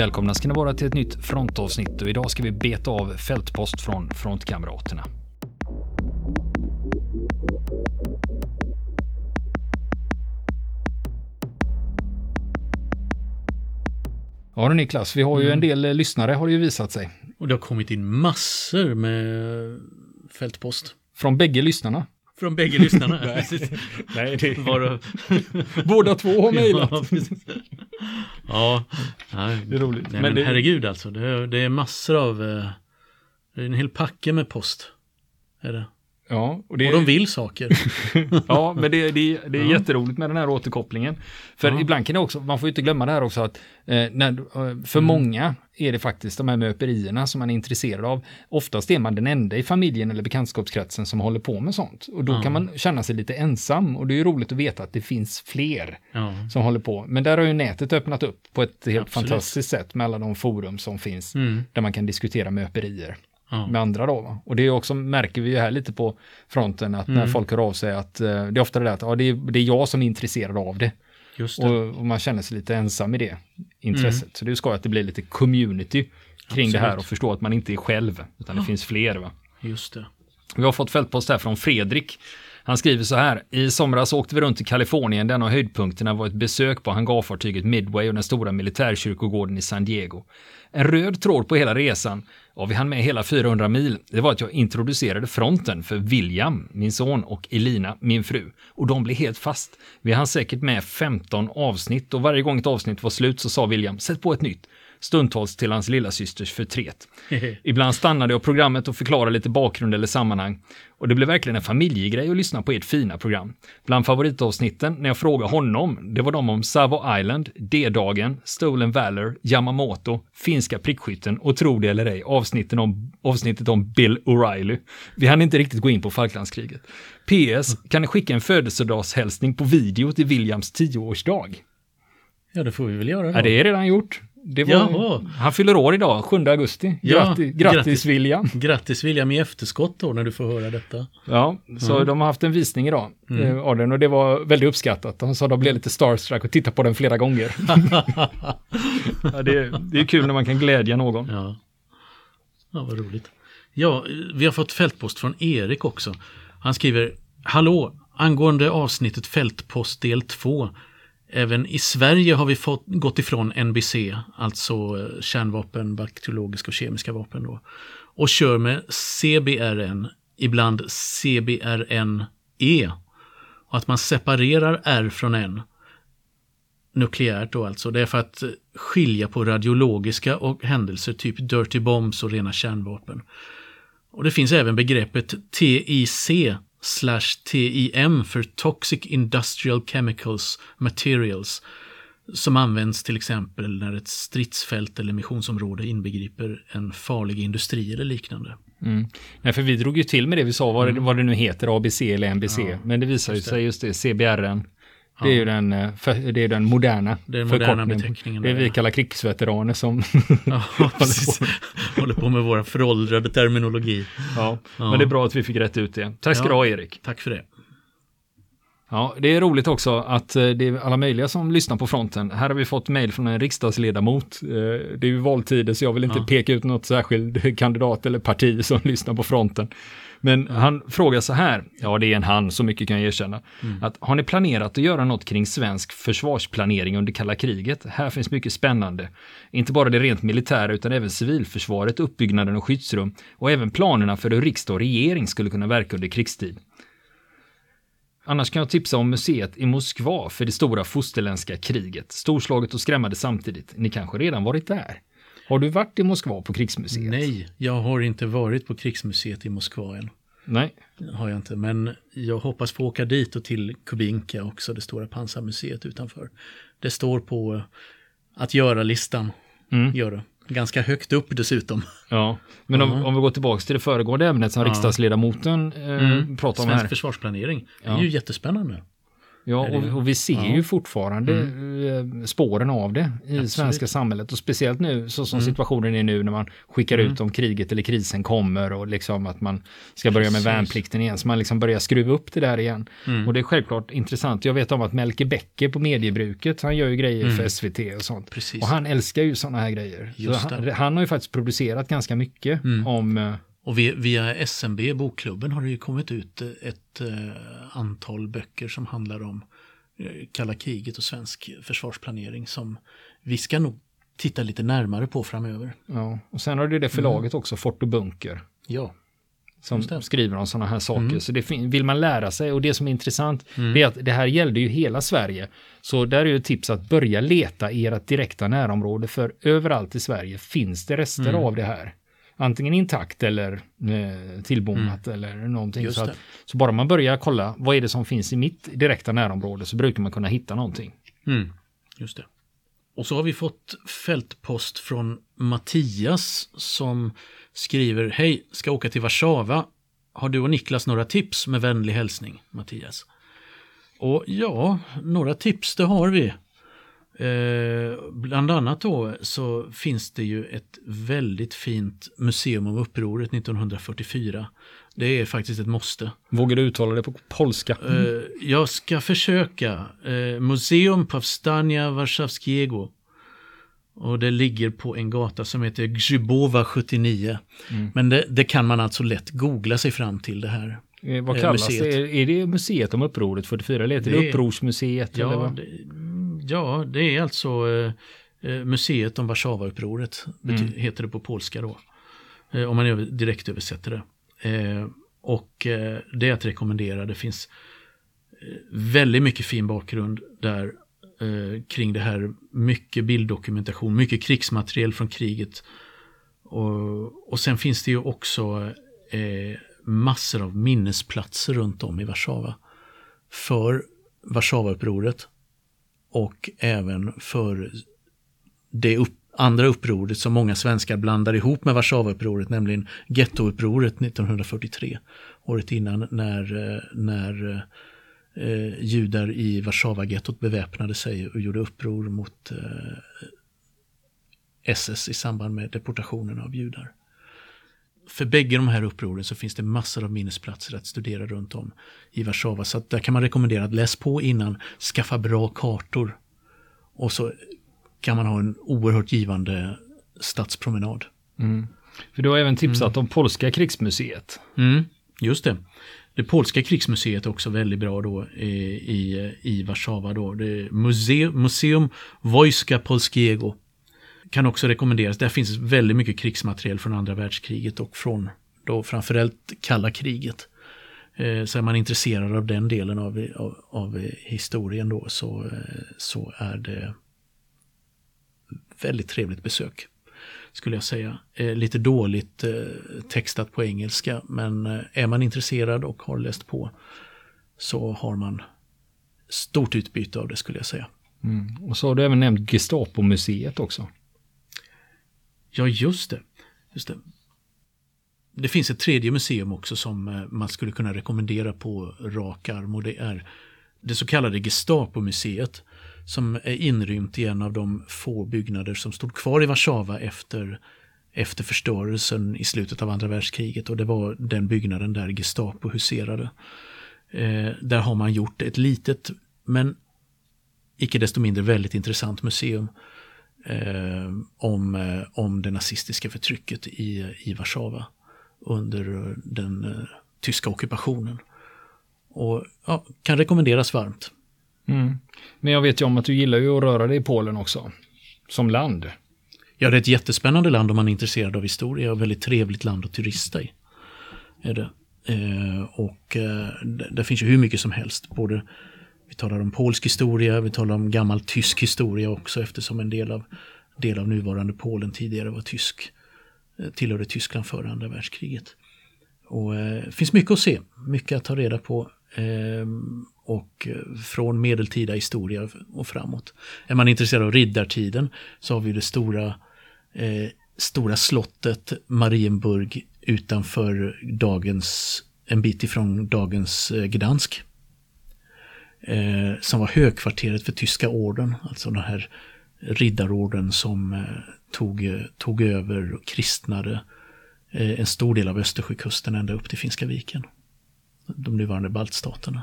Välkomna ska ni vara till ett nytt frontavsnitt och idag ska vi beta av fältpost från frontkamraterna. Ja du Niklas, vi har ju en del eh, lyssnare har det ju visat sig. Och det har kommit in massor med fältpost. Från bägge lyssnarna. Från bägge lyssnarna. Nej. Nej, det... Båda två har mejlat. Ja. Ja, nej, Det är roligt. Nej, Men men det- herregud alltså. Det är, det är massor av... eh, Det är en hel packe med post. Är det. Ja, och det, Och de vill saker. ja, men det, det, det är Ja. jätteroligt med den här återkopplingen. För Ja. ibland kan det också, man får ju inte glömma det här också att eh, när, eh, för Mm. många är det faktiskt de här möperierna som man är intresserad av. Oftast är man den enda i familjen eller bekantskapskretsen som håller på med sånt. Och då Ja. kan man känna sig lite ensam och det är ju roligt att veta att det finns fler som håller på. Men där har ju nätet öppnat upp på ett helt Absolut. fantastiskt sätt med alla de forum som finns mm. där man kan diskutera möperier ja. med andra då. Va? Och det är också, märker vi ju här lite på fronten, att när Mm. folk hör av sig att eh, det är ofta det där att ja, det, är, det är jag som är intresserad av det. just det. Och, och man känner sig lite ensam i det intresset. Så det är skoj att det blir lite community kring det här Mm. Absolut. och förstå att man inte är själv, utan det finns fler. Va? Just det. Vi har fått fältpost här från Fredrik. Han skriver så här. I somras åkte vi runt i Kalifornien. Den av höjdpunkterna var ett besök på hangarfartyget Midway och den stora militärkyrkogården i San Diego. En röd tråd på hela resan, och vi hann med hela 400 mil, det var att jag introducerade fronten för William, min son, och Elina, min fru. Och de blev helt fast. Vi hann säkert med 15 avsnitt och varje gång ett avsnitt var slut så sa William, sätt på ett nytt. Stundtals till hans lilla systers förtret. Ibland stannade jag programmet och förklarade lite bakgrund eller sammanhang. Och det blev verkligen en familjegrej att lyssna på ert fina program. Bland favoritavsnitten när jag frågade honom, det var de om Savo Island, D-dagen, Stolen Valor, Yamamoto, finska prickskytten och tro det eller ej, avsnitten om, avsnittet om Bill O'Reilly. Vi hann inte riktigt gå in på Falklandskriget. PS, kan ni skicka en födelsedagshälsning på video till Williams tioårsdag? Ja, det får vi väl göra då. Ja, det är redan gjort. Det var, Jaha. Han fyller år idag, 7 augusti. Ja, Grattis, grattis, grattis. William. Grattis William i efterskott då när du får höra detta. Ja, så Mm. de har haft en visning idag eh, av den och det var väldigt uppskattat. De sa att de blev lite starstruck och tittade på den flera gånger. ja, det, är, det är kul när man kan glädja någon. Ja. ja, vad roligt. Ja, vi har fått fältpost från Erik också. Han skriver Hallå, angående avsnittet fältpost del 2. Även i Sverige har vi fått, gått ifrån NBC, alltså eh, kärnvapen, bakteriologiska och kemiska vapen då. Och kör med CBRN, ibland CBRNE. Och att man separerar R från N nukleärt då alltså. Det är för att eh, skilja på radiologiska och händelser typ dirty bombs och rena kärnvapen. Och det finns även begreppet TIC slash TIM för Toxic Industrial Chemicals Materials som används till exempel när ett stridsfält eller missionsområde inbegriper en farlig industri eller liknande. Mm. Nej, för vi drog ju till med det vi sa, vad, det, vad det nu heter, ABC eller NBC. Mm. Ja, Men det visar ju sig just det, CBRN. Det är ju den, eh, det är den moderna den moderna beteckningen Det är vi kallar krigsveteraner som... Ja, precis. Håller på med våra föråldrade terminologi. ja. Ja. Men det är bra att vi fick rätt ut det. Tack ska du ha Erik. Tack för det. Ja, det är roligt också att eh, det är alla möjliga som lyssnar på fronten. Här har vi fått mejl från en riksdagsledamot. Eh, Det är ju valtider så jag vill inte Ja. peka ut något särskild kandidat eller parti som lyssnar på fronten. Men han frågar så här, ja det är en han, så mycket kan jag erkänna. Att, har ni planerat att göra något kring svensk försvarsplanering under kalla kriget? Här finns mycket spännande. Inte bara det rent militära utan även civilförsvaret, uppbyggnaden och skyddsrum och även planerna för hur riksdag och regering skulle kunna verka under krigstid. Annars kan jag tipsa om museet i Moskva för det stora fosterländska kriget. Storslaget och skrämmande samtidigt. Ni kanske redan varit där? Har du varit i Moskva på krigsmuseet? Nej, jag har inte varit på krigsmuseet i Moskva än. Nej. Har jag inte, men jag hoppas få åka dit och till Kubinka också, det stora pansarmuseet utanför. Det står på att göra-listan. Mm. Göra. Ganska högt upp dessutom. Ja, men om, Mhm. om vi går tillbaka till det föregående ämnet som Ja. riksdagsledamoten eh, Mm. pratade om Svensk här. försvarsplanering. Det Ja. är ju jättespännande. Ja, och, och vi ser Ja. ju fortfarande eh, spåren av det i Absolut. svenska samhället och speciellt nu så som situationen är nu när man skickar ut om kriget eller krisen kommer och liksom att man ska börja med Precis. värnplikten igen så man liksom börjar skruva upp det där igen. Och det är självklart intressant. Jag vet om att Melke Bäcke på mediebruket, han gör ju grejer för SVT och sånt. Precis. Och han älskar ju sådana här grejer. Han, han har ju faktiskt producerat ganska mycket om eh, Och via, SMB, bokklubben, har det ju kommit ut eh, ett eh, antal böcker som handlar om eh, kalla kriget och svensk försvarsplanering som vi ska nog titta lite närmare på framöver. Ja, och sen har du det förlaget också, Fort och Bunker. Ja, som skriver om sådana här saker. Mm. Så det vill man lära sig och det som är intressant det är att det här gällde ju hela Sverige. Så där är ju ett tips att börja leta i ert direkta närområde för överallt i Sverige finns det rester Mm. av det här. Antingen intakt eller eh, tillbommat eller någonting. Mm. Så, att, så bara man börjar kolla vad är det som finns i mitt direkta närområde så brukar man kunna hitta någonting. Mm, just det. Och så har vi fått fältpost från Mattias som skriver Hej, ska åka till Warszawa. Har du och Niklas några tips med vänlig hälsning, Mattias? Och ja, några tips det har vi. Eh, bland annat då så finns det ju ett väldigt fint museum om upproret 1944. Det är faktiskt ett måste. Vågar du uttala det på polska? Eh, jag ska försöka. Uh, Museum Powstania Warszawskiego. Och det ligger på en gata som heter Grzybowa 79. Men det, det kan man alltså lätt googla sig fram till det här. Eh, vad eh, kallas museet. det? Är, det museet om upproret 44 eller heter det, Det upprorsmuseet? eller Ja, vad? Mm, ja, det är alltså eh, eh, museet om Warszawaupproret. bety- Heter det på polska då. Eh, om man direkt översätter det. Och det är att rekommendera. Det finns väldigt mycket fin bakgrund där kring det här. Mycket bilddokumentation, mycket krigsmateriel från kriget. Och, och sen finns det ju också massor av minnesplatser runt om i Warszawa. För Warszawaupproret och även för det upp, andra upproret som många svenskar blandar ihop med Warszawaupproret, nämligen gettoupproret 1943. Året innan när, eh, när eh, judar i Warszawagettot beväpnade sig och gjorde uppror mot eh, SS i samband med deportationen av judar. För bägge de här upproren så finns det massor av minnesplatser att studera runt om i Warszawa. Så där kan man rekommendera att läs på innan, skaffa bra kartor. Och så kan man ha en oerhört givande stadspromenad. För du har även tipsat om polska krigsmuseet. Mm, just det. Det polska krigsmuseet är också väldigt bra då i, i, i Warszawa. Då. Det är Museum, Museum Wojska Polskiego. Kan också rekommenderas. Där finns väldigt mycket krigsmateriel från andra världskriget och från då framförallt kalla kriget. Eh, så är man intresserad av den delen av, av, av historien då så, eh, så är det väldigt trevligt besök. Skulle jag säga. Eh, lite dåligt textat på engelska men är man intresserad och har läst på så har man stort utbyte av det skulle jag säga. Mm. Och så har du även nämnt Gestapo-museet också. Ja, just det. Just det. Det finns ett tredje museum också som eh, man skulle kunna rekommendera på rak arm och det är det så kallade Gestapo-museet som är inrymt i en av de få byggnader som stod kvar i Warszawa efter, efter förstörelsen i slutet av andra världskriget och det var den byggnaden där Gestapo huserade. Eh, där har man gjort ett litet men icke desto mindre väldigt intressant museum eh, om, eh, om det nazistiska förtrycket i, i Warszawa under den eh, tyska ockupationen. Och ja, kan rekommenderas varmt. Men jag vet ju om att du gillar ju att röra dig i Polen också. Som land. Ja, det är ett jättespännande land om man är intresserad av historia och väldigt trevligt land att turista i. Är det. Eh, och eh, det, det finns ju hur mycket som helst. Både, vi talar om polsk historia, vi talar om gammal tysk historia också eftersom en del av, del av nuvarande Polen tidigare var tysk. Eh, tillhörde Tyskland före andra världskriget. Och eh, det finns mycket att se, mycket att ta reda på. Ehm, eh, och från medeltida historia och framåt. Är man intresserad av riddartiden så har vi det stora, eh, stora slottet Marienburg utanför dagens, en bit ifrån dagens eh, Gdansk eh, som var högkvarteret för tyska orden, alltså den här riddarorden som eh, tog, eh, tog över och kristnade eh, en stor del av Östersjökusten ända upp till Finska viken. De nuvarande baltstaterna,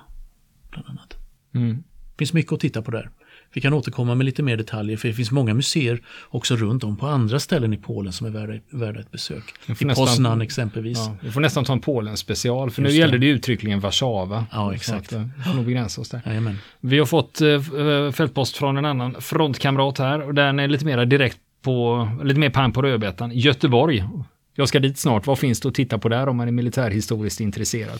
bland annat. Mm. Det finns mycket att titta på där. Vi kan återkomma med lite mer detaljer för det finns många museer också runt om på andra ställen i Polen som är värda, värda ett besök. I Poznan exempelvis. Ja, vi får nästan ta en Polen-special, för Just nu gällde det uttryckligen Warszawa. Ja, Så exakt. att, eh, Vi får nog begränsa oss där. Jajamän. Vi har fått eh, fältpost från en annan frontkamrat här och den är lite mer direkt på, lite mer pang på rödbetan. Göteborg. Jag ska dit snart. Vad finns det att titta på där om man är militärhistoriskt intresserad?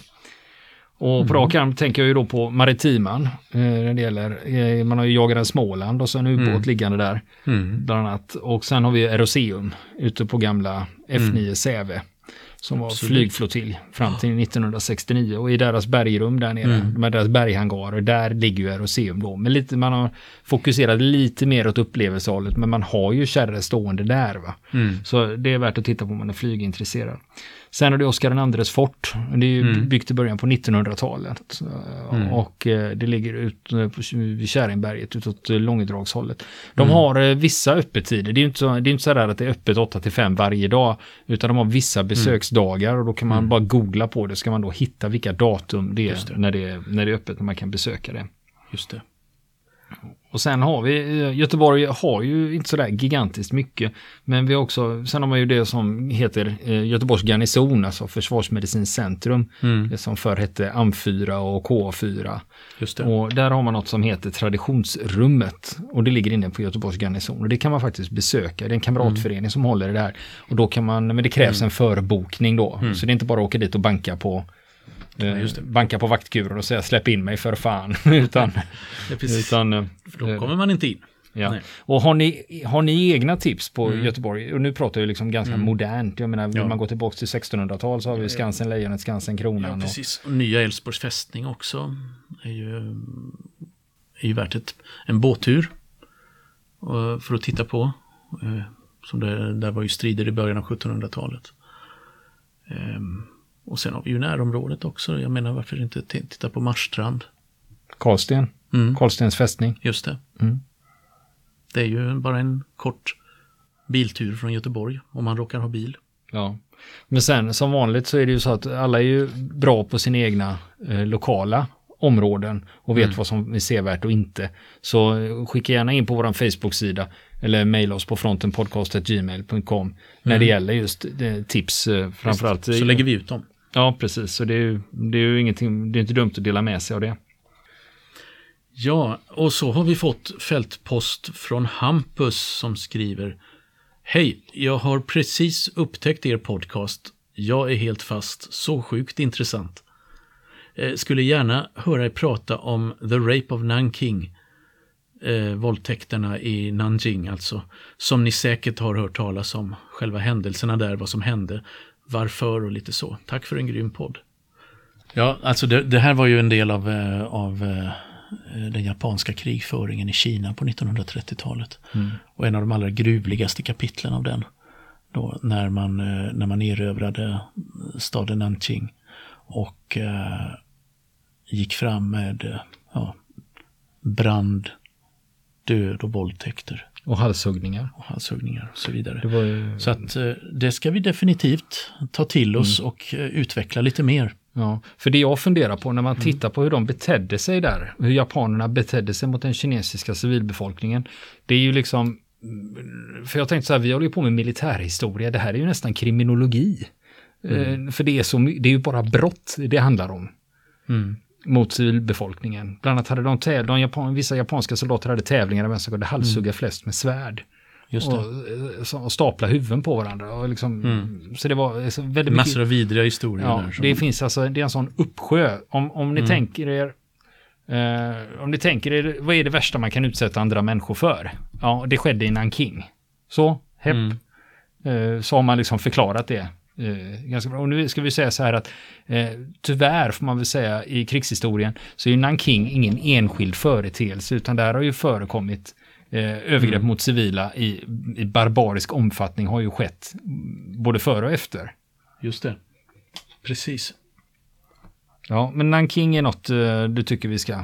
Och på rak arm tänker jag ju då på maritiman. Eh, när det gäller, eh, man har ju Jagaren Småland och så en ubåt liggande där. Mm. Bland annat. Och sen har vi Eroseum ute på gamla F9 Säve. Som var Absolut. flygflottilj fram till 1969. Och i deras bergrum där nere, med deras berghangarer, där ligger ju Eroseum då. Men lite, man har fokuserat lite mer åt upplevelsehållet, men man har ju kärror stående där. Va? Mm. Så det är värt att titta på om man är flygintresserad. Sen har du Oscar II fort. Det är ju Mm. byggt i början på 1900-talet. Och eh, det ligger ut eh, vid Käringberget utåt eh, Långedragshållet. De Mm. har vissa öppettider. Det är ju inte så, det är inte så där att det är öppet 8 till 5 varje dag. Utan de har vissa Mm. besöksdagar och då kan man bara googla på det. Ska man då hitta vilka datum det är, det. När, det är när det är öppet, när man kan besöka det. Just det. Och sen har vi, eh, Göteborg har ju inte sådär gigantiskt mycket. Men vi har också, sen har man ju det som heter eh, Göteborgs garnison, alltså Försvarsmedicinskt centrum. Mm. Det som förr hette AM4 och KA4. Just det. Och där har man något som heter Traditionsrummet. Och det ligger inne på Göteborgs garnison. Och det kan man faktiskt besöka. Det är en kamratförening som håller det där. Och då kan man, men det krävs en förbokning då. Så det är inte bara att åka dit och banka på eh, just det. banka på vaktkuren och säga släpp in mig för fan. utan, Ja, utan eh, För då kommer man inte in. Ja. Nej. Och har ni, har ni egna tips på Göteborg? Och nu pratar jag liksom ganska modernt. Jag menar, vill Ja. man gå tillbaka till 1600-tal så har vi Skansen, Lejonet, Skansen, Kronan. Ja, och, precis. Och nya Älvsborgs fästning också. Är ju, är ju värt ett, en båttur. eh, För att titta på. Eh, Som det, där var ju strider i början av 1700-talet. Och sen har vi ju närområdet också. Jag menar varför inte titta på Marstrand. Karlsten, Mm. Karlstens fästning. Just det. Mm. Det är ju bara en kort biltur från Göteborg. Om man råkar ha bil. Ja. Men sen som vanligt så är det ju så att alla är ju bra på sina egna eh, lokala områden och vet Mm. vad som är sevärt och inte. Så eh, skicka gärna in på vår Facebook-sida eller mejla oss på frontenpodcast.gmail.com när det gäller just eh, tips eh, framförallt. Mm. Så lägger vi ut dem. Ja, precis. Så det är ju, det är ju ingenting, det är inte dumt att dela med sig av det. Ja, och så har vi fått fältpost från Hampus som skriver Hej, jag har precis upptäckt er podcast. Jag är helt fast, så sjukt intressant. Eh, skulle gärna höra er prata om The Rape of Nanking. Eh, våldtäkterna i Nanjing alltså. Som ni säkert har hört talas om. Själva händelserna där, vad som hände. Varför och lite så. Tack för en grym podd. Ja, alltså det, det här var ju en del av, eh, av eh, den japanska krigföringen i Kina på 1930-talet. Och en av de allra gruvligaste kapitlen av den. Då när man, eh, när man erövrade staden Nanjing. Och eh, gick fram med ja, brand, död och våldtäkter. Och halshuggningar. Och halshuggningar och så vidare. Ju, Så att eh, det ska vi definitivt ta till oss och eh, utveckla lite mer. ja, för det jag funderar på när man tittar på hur de betedde sig där, hur japanerna betedde sig mot den kinesiska civilbefolkningen, det är ju liksom, för jag tänkte så här, vi håller ju på med militärhistoria, det här är ju nästan kriminologi. Eh, För det är, så, det är ju bara brott det handlar om. Mot civilbefolkningen. Bland annat hade de, täv- de Japan, vissa japanska soldater hade tävlingar där vem som kunde halshugga flest med svärd. Just. Och, eh, och stapla huvuden på varandra. Och liksom, Så det var så väldigt mycket. Massor av vidriga historier Ja, där. det finns alltså, det är en sån uppsjö. Om, om Mm. ni tänker er, eh, om ni tänker er, vad är det värsta man kan utsätta andra människor för? Ja, det skedde i Nanking. Så, hepp. Mm. Eh, så har man liksom förklarat det. Eh, ganska bra. Och nu ska vi säga så här att eh, tyvärr får man väl säga i krigshistorien så är ju Nanking ingen enskild företeelse utan där har ju förekommit eh, övergrepp Mm. mot civila i, i barbarisk omfattning har ju skett både före och efter. Just det. Precis. Ja, men Nanking är något eh, du tycker vi ska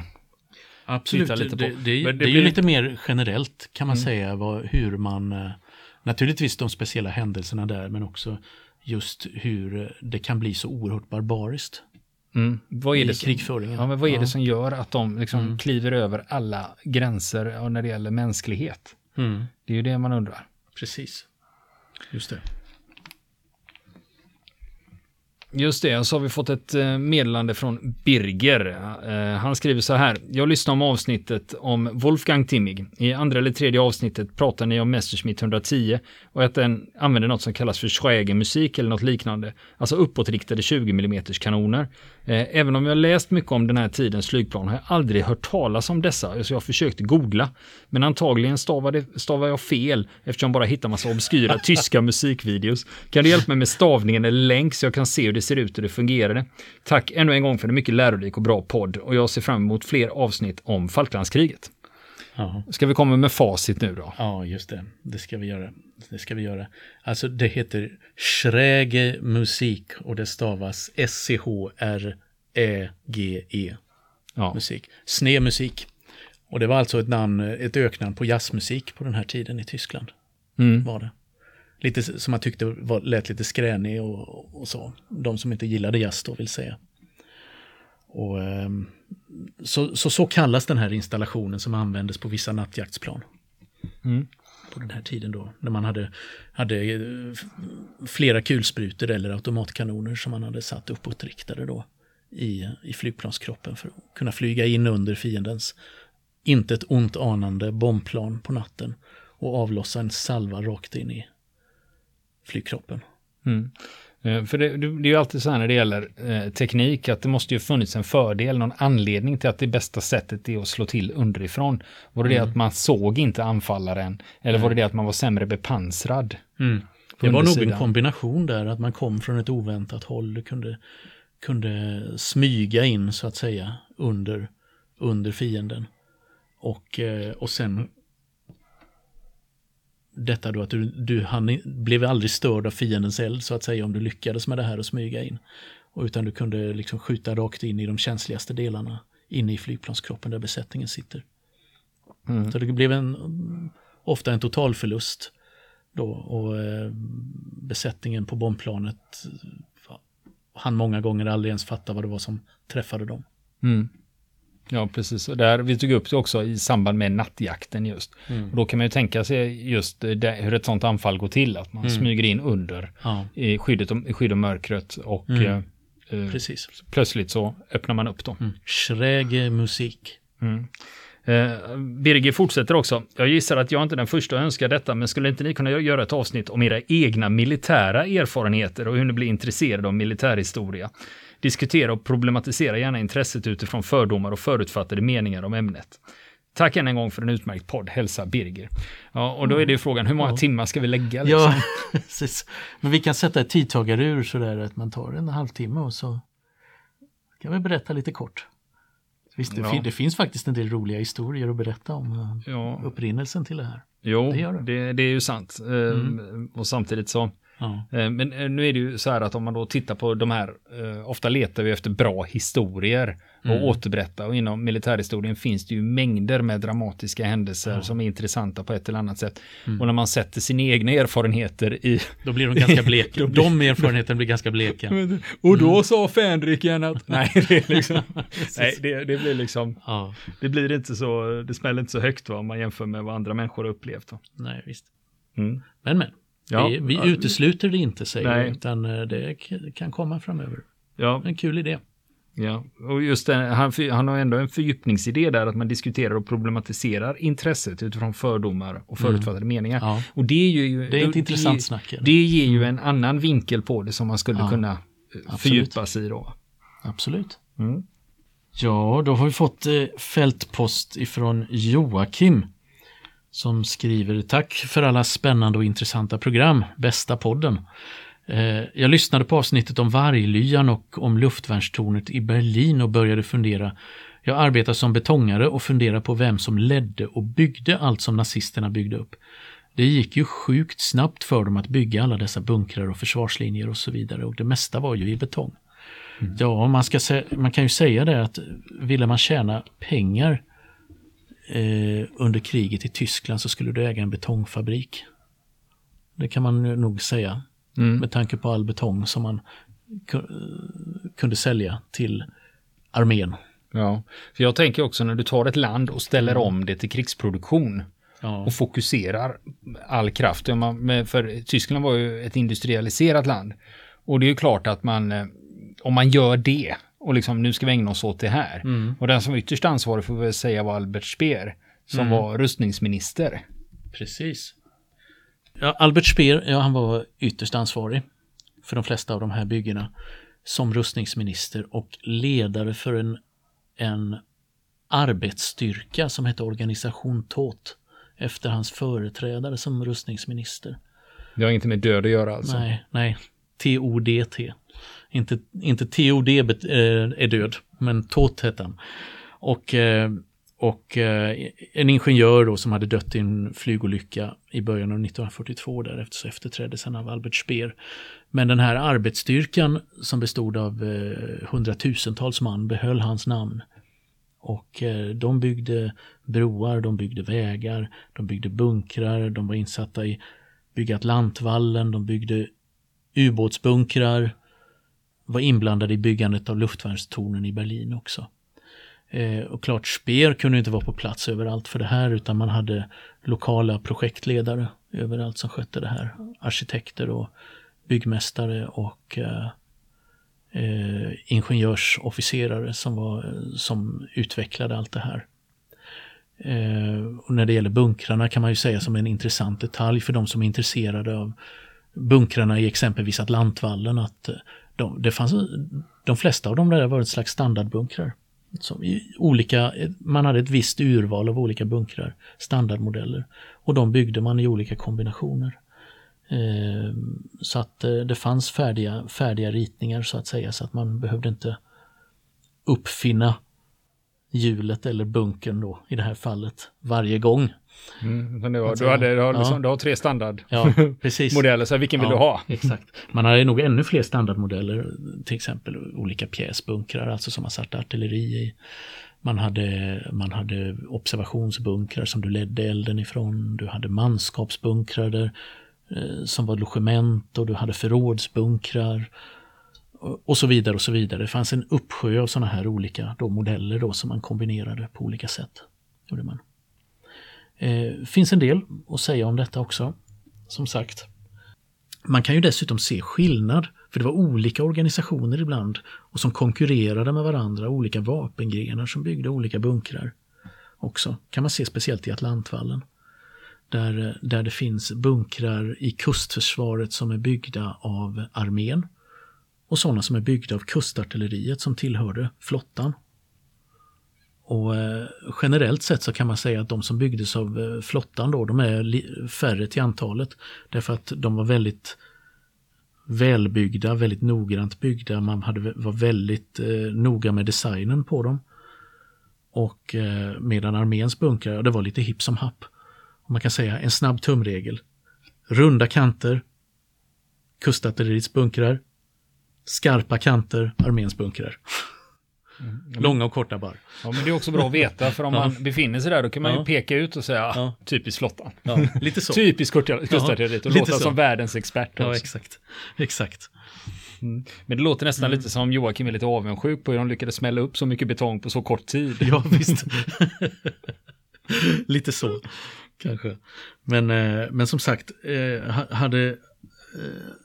Absolut, titta lite det, på. det, det, Men är ju blir- lite mer generellt kan man Mm. säga vad, hur man, eh, naturligtvis de speciella händelserna där men också just hur det kan bli så oerhört barbariskt Mm. Vad är det som, krigföringen. ja, men vad är Ja. det som gör att de liksom Mm. kliver över alla gränser när det gäller mänsklighet? Mm, Det är ju det man undrar. precis. Just det. Just det, så har vi fått ett eh, meddelande från Birger. Eh, han skriver så här. Jag lyssnar om avsnittet om Wolfgang Timmig. I andra eller tredje avsnittet pratar ni om Messerschmitt 110 och att den använder något som kallas för Schweigermusik eller något liknande. Alltså uppåtriktade 20 mm kanoner. Eh, även om jag läst mycket om den här tidens flygplan har jag aldrig hört talas om dessa, så jag försökte googla. Men antagligen stavade, stavar jag fel eftersom jag bara hittar massa obskyra tyska musikvideos. Kan du hjälpa mig med stavningen eller länk så jag kan se hur det ser ut och det fungerade? Tack ännu en gång för en mycket lärorik och bra podd och jag ser fram emot fler avsnitt om Falklandskriget. Ja. Ska vi komma med facit nu då? ja, just det. Det ska vi göra. Det ska vi göra. Alltså det heter Schräge Musik och det stavas S-C-H-R-Ä-G-E. Ja, musik. Sne musik. Och det var alltså ett namn, ett öknamn på jazzmusik på den här tiden i Tyskland. mm. Var det. Lite som man tyckte var, lät lite skränig och, och så. De som inte gillade jazz då vill säga. Och, ehm, så, så, så kallas den här installationen som användes på vissa nattjaktsplan. Mm. På den här tiden då, när man hade, hade eh, flera kulsprutor eller automatkanoner som man hade satt uppåtriktade då i, i flygplanskroppen för att kunna flyga in under fiendens inte ett ont anande bombplan på natten och avlossa en salva rakt in i flygkroppen. Mm. Eh, För det, det det är ju alltid så här när det gäller eh, teknik att det måste ju funnits en fördel, någon anledning till att det bästa sättet är att slå till underifrån. Var det det att man såg inte anfallaren eller var det det att man var sämre bepansrad? Det På var nog en kombination där, att man kom från ett oväntat håll och kunde, kunde smyga in så att säga under, under fienden. Och, eh, och sen detta då att du, du hann, i- blev aldrig störd av fiendens eld så att säga om du lyckades med det här och smyga in. Och utan du kunde liksom skjuta rakt in i de känsligaste delarna inne i flygplanskroppen där besättningen sitter. Mm. Så det blev en, ofta en totalförlust då och eh, besättningen på bombplanet eh, han många gånger aldrig ens fatta vad det var som träffade dem. Mm. Ja, precis. Och där, vi tog upp det också i samband med nattjakten just. Och då kan man ju tänka sig just det, hur ett sånt anfall går till. Att man smyger in under Ja, i skyddet om, i skydd om mörkret och Mm. eh, eh, precis. plötsligt så öppnar man upp dem. Mm. Schräge musik. Mm. Eh, Birger fortsätter också. Jag gissar att jag inte är den första att önska detta, men skulle inte ni kunna göra ett avsnitt om era egna militära erfarenheter och hur ni blir intresserade av militärhistoria? Diskutera och problematisera gärna intresset utifrån fördomar och förutfattade meningar om ämnet. Tack än en gång för en utmärkt podd. Hälsa Birger. Ja, och då är det ju frågan, hur många Ja. timmar ska vi lägga? Liksom? Ja, precis. Men vi kan sätta ett tidtagarur sådär att man tar en halvtimme och så kan vi berätta lite kort. Visst, det, Ja. fin- det finns faktiskt en del roliga historier att berätta om eh, Ja, upprinnelsen till det här. jo, det gör det. det, är ju sant. Eh, Och samtidigt så, Eh, Men eh, nu är det ju så här att om man då tittar på de här, eh, ofta letar vi efter bra historier och Mm. återberätta och inom militärhistorien finns det ju mängder med dramatiska händelser som är intressanta på ett eller annat sätt. Mm. Och när man sätter sina egna erfarenheter i... då blir de ganska bleka. Blir- De erfarenheterna blir ganska bleka. Och då sa Fänriken att... Nej, det liksom... Nej, det, det blir liksom... Ja, Det blir inte så... Det smäller inte så högt va, om man jämför med vad andra människor har upplevt. Va? nej visst. Mm. Men men, Ja, vi, vi utesluter det inte säger Nej. vi, utan eh, det kan komma framöver. Ja, En kul idé. Ja, och just det, han, han har ändå en fördjupningsidé där att man diskuterar och problematiserar intresset utifrån fördomar och förutfattade meningar. Ja. Och det är ju... Det är ett intressant snack. det. Ger ju en annan vinkel på det som man skulle Ja, kunna eh, absolut. fördjupa sig i då. Absolut. Mm. Ja, då har vi fått eh, fältpost ifrån Joakim som skriver Tack för alla spännande och intressanta program, bästa podden. Eh, jag lyssnade på avsnittet om varglyan och om luftvärnstornet i Berlin och började fundera. Jag arbetar som betongare och funderar på vem som ledde och byggde allt som nazisterna byggde upp. Det gick ju sjukt snabbt för dem att bygga alla dessa bunkrar och försvarslinjer och så vidare och det mesta var ju i betong. Ja, man, ska man kan ju säga det att ville man tjäna pengar eh, under kriget i Tyskland så skulle du äga en betongfabrik. Det kan man nog säga. Mm. Med tanke på all betong som man kunde sälja till armén. Ja, för jag tänker också när du tar ett land och ställer mm. om det till krigsproduktion ja. och fokuserar all kraft. För Tyskland var ju ett industrialiserat land. Och det är ju klart att man, eh, om man gör det och liksom nu ska vi ägna oss åt det här. Mm. Och den som var ytterst ansvarig får vi säga var Albert Speer som mm. var rustningsminister. Precis. Ja, Albert Speer, ja, han var ytterst ansvarig för de flesta av de här byggena som rustningsminister och ledare för en, en arbetsstyrka som hette Organisation TÅT efter hans företrädare som rustningsminister. Det har inte med död att göra alltså? Nej, nej. T-O-D-T. Inte, inte TOD eh, är död, men Tot hette han. Och, eh, och eh, en ingenjör då som hade dött i en flygolycka i början av 1942 därefter så efterträddes han av Albert Speer. Men den här arbetsstyrkan som bestod av hundratusentals man behöll hans namn. Och de byggde broar, de byggde vägar, de byggde bunkrar, de var insatta i bygga Atlantvallen, de byggde ubåtsbunkrar, var inblandade i byggandet av luftvärnstornen i Berlin också. Eh, och klart, Speer kunde inte vara på plats överallt för det här utan man hade lokala projektledare överallt som skötte det här. Arkitekter och byggmästare och eh, eh, ingenjörsofficerare som, var, som utvecklade allt det här. Eh, och när det gäller bunkrarna kan man ju säga som en intressant detalj för de som är intresserade av bunkrarna i exempelvis Atlantvallen att eh, de, det fanns, de flesta av dem där var ett slags standardbunkrar. Som olika, man hade ett visst urval av olika bunkrar, standardmodeller. Och de byggde man i olika kombinationer. Eh, så att eh, det fanns färdiga, färdiga ritningar så att säga, så att man behövde inte uppfinna hjulet eller bunkern då i det här fallet varje gång. Mm, men det var, du, hade, du, har liksom, ja. du har tre standardmodeller, ja, så vilken vill ja, du ha? Exakt. Man hade nog ännu fler standardmodeller, till exempel olika pjäsbunkrar, alltså som man satte artilleri i. Man hade, man hade observationsbunkrar som du ledde elden ifrån. Du hade manskapsbunkrar där, eh, som var logement och du hade förrådsbunkrar och så vidare och så vidare. Det fanns en uppsjö av sådana här olika då, modeller då, som man kombinerade på olika sätt. Gjorde man. Eh, finns en del att säga om detta också, som sagt. Man kan ju dessutom se skillnad, för det var olika organisationer ibland och som konkurrerade med varandra, olika vapengrenar som byggde olika bunkrar. Också kan man se speciellt i Atlantvallen. Där, eh, där det finns bunkrar i kustförsvaret som är byggda av armén och sådana som är byggda av kustartilleriet som tillhörde flottan. Och eh, generellt sett så kan man säga att de som byggdes av eh, flottan då, de är färre till antalet. Därför att de var väldigt välbyggda, väldigt noggrant byggda. Man hade, var väldigt eh, noga med designen på dem. Och eh, medan arméns bunkrar, det var lite hipp som happ. Och man kan säga en snabb tumregel. Runda kanter, kustartilleriets bunkrar, skarpa kanter, arméns bunkrar. Mm. Långa och korta bar. Ja, men det är också bra att veta, för om ja. man befinner sig där, då kan man ju peka ut och säga, ja. typiskt flottan. Ja, lite så. typiskt kustartilleriet och låta så. som världens expert. Ja, också. exakt. Exakt. Mm. Men det låter nästan mm. lite som Joakim är lite avundsjuk på hur de lyckades smälla upp så mycket betong på så kort tid. Ja, visst. lite så, kanske. Men, eh, men som sagt, eh, hade, eh,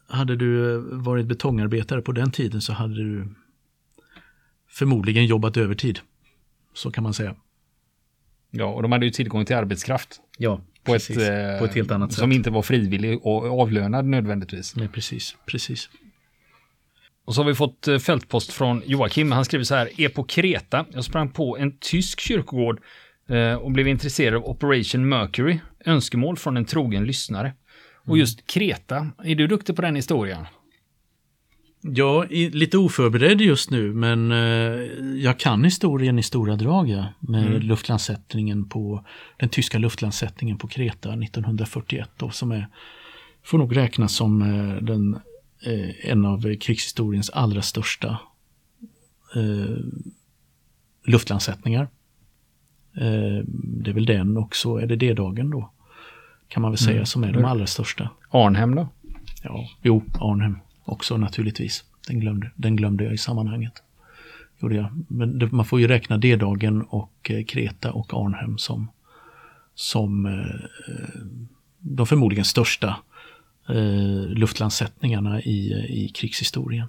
hade du varit betongarbetare på den tiden så hade du förmodligen jobbat övertid. Så kan man säga. Ja, och de hade ju tillgång till arbetskraft. Ja, på, ett, eh, på ett helt annat sätt. Som inte var frivillig och avlönad nödvändigtvis. Nej, precis, precis. Och så har vi fått eh, fältpost från Joakim. Han skriver så här, är på Kreta. Jag sprang på en tysk kyrkogård eh, och blev intresserad av Operation Mercury. Önskemål från en trogen lyssnare. Och mm. just Kreta, är du duktig på den historien? Ja, lite oförberedd just nu men eh, jag kan historien i stora drag ja, med mm. luftlandsättningen på den tyska luftlandsättningen på Kreta 1941 då, som är, får nog räknas som eh, den, eh, en av krigshistoriens allra största luftlandsättningar. Eh, det är väl den och så är det D-dagen då. Kan man väl säga Mm. som är de allra största. Arnhem då? Ja, jo, Arnhem också naturligtvis. Den glömde, den glömde jag i sammanhanget. Gjorde jag. Men det, man får ju räkna D-dagen och eh, Kreta och Arnhem som, som eh, de förmodligen största eh, luftlandsättningarna i, i krigshistorien.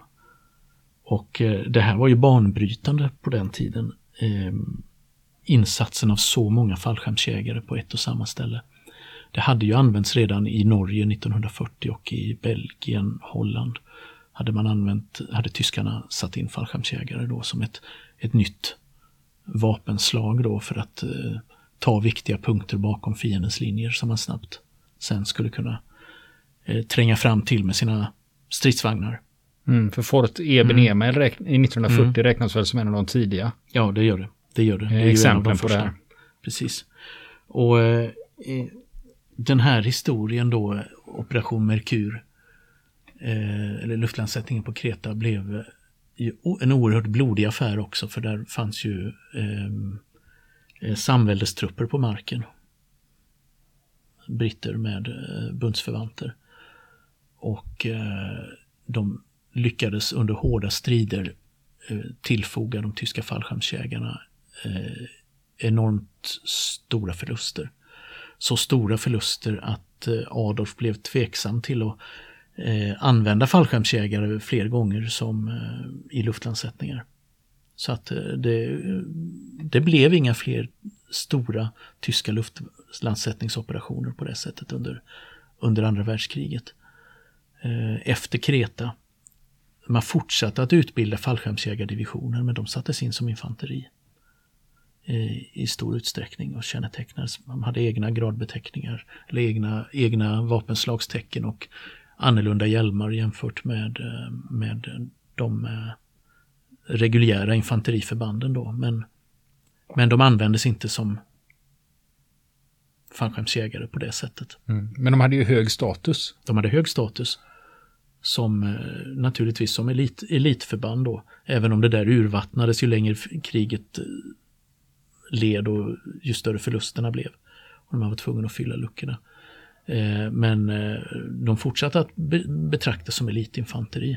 Och eh, det här var ju banbrytande på den tiden. Eh, insatsen av så många fallskärmsjägare på ett och samma ställe. Det hade ju använts redan i Norge 1940 och i Belgien, Holland. Hade man använt, hade tyskarna satt in fallskärmsjägare då som ett, ett nytt vapenslag då för att eh, ta viktiga punkter bakom fiendens linjer som man snabbt sen skulle kunna eh, tränga fram till med sina stridsvagnar. Mm, för Fort Eben Mm. Emil räkn- i 1940 räknas väl som en av de tidiga Ja, det gör det. Det gör det. det är exemplen på det här. Precis. Och eh, den här historien då, Operation Merkur, eh, eller luftlandsättningen på Kreta, blev eh, en oerhört blodig affär också, för där fanns ju ehm, eh, samväldestrupper på marken. Britter med eh, bundsförvanter. Och eh, de lyckades under hårda strider eh, tillfoga de tyska fallskärmsjägarna eh, enormt stora förluster. Så stora förluster att eh, Adolf blev tveksam till att Eh, använda fallskärmsjägare fler gånger som eh, i luftlandsättningar. Så att eh, det, det blev inga fler stora tyska luftlandsättningsoperationer på det sättet under, under andra världskriget. Efter Kreta. Man fortsatte att utbilda fallskärmsjägardivisioner men de sattes in som infanteri i stor utsträckning och kännetecknades. De hade egna gradbeteckningar eller egna, egna vapenslagstecken och annorlunda hjälmar jämfört med, eh, med de eh, reguljära infanteriförbanden då. Men, men de användes inte som fallskärmsjägare på det sättet. Mm. Men de hade ju hög status. De hade hög status som eh, naturligtvis som elit, elitförband då. Även om det där urvattnades ju längre kriget led och ju större förlusterna blev. Och man var tvungen att fylla luckorna. Eh, men eh, de fortsatte att be, betraktas som elitinfanteri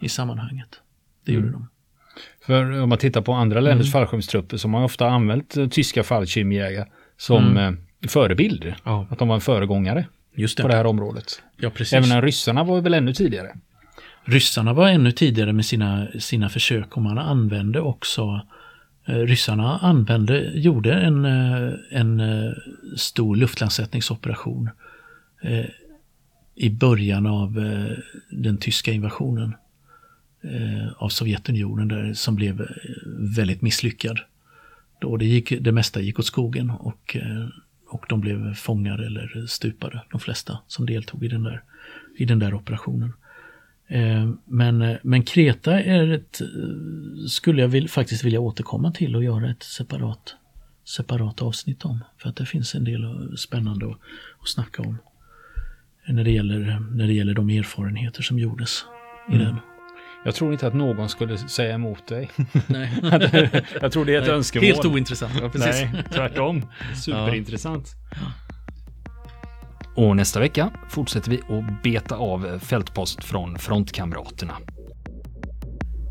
i sammanhanget. Det gjorde de. För om man tittar på andra länders Mm. fallskärmstrupper så har man ofta använt eh, tyska fallskärmsjägare som eh, förebild. Mm. Ja. Att de var en föregångare det. på det här området. Ja, precis. Även när ryssarna var väl ännu tidigare. Ryssarna var ännu tidigare med sina, sina försök och man använde också Ryssarna använde, gjorde en, en stor luftlandsättningsoperation eh, i början av eh, den tyska invasionen eh, av Sovjetunionen där, som blev eh, väldigt misslyckad. Då det, gick, det mesta gick åt skogen och, eh, och de blev fångar eller stupade, de flesta som deltog i den där, i den där operationen. Eh, men, men Kreta är ett, skulle jag vill, faktiskt vilja återkomma till och göra ett separat, separat avsnitt om. För att det finns en del spännande att, att snacka om. När det, gäller, när det gäller de erfarenheter som gjordes i Mm. den. Jag tror inte att någon skulle säga emot dig. Nej. jag tror det är ett önskemål. Helt ointressant. Ja, precis. Nej, tvärtom. Superintressant. Och nästa vecka fortsätter vi att beta av fältpost från frontkamraterna.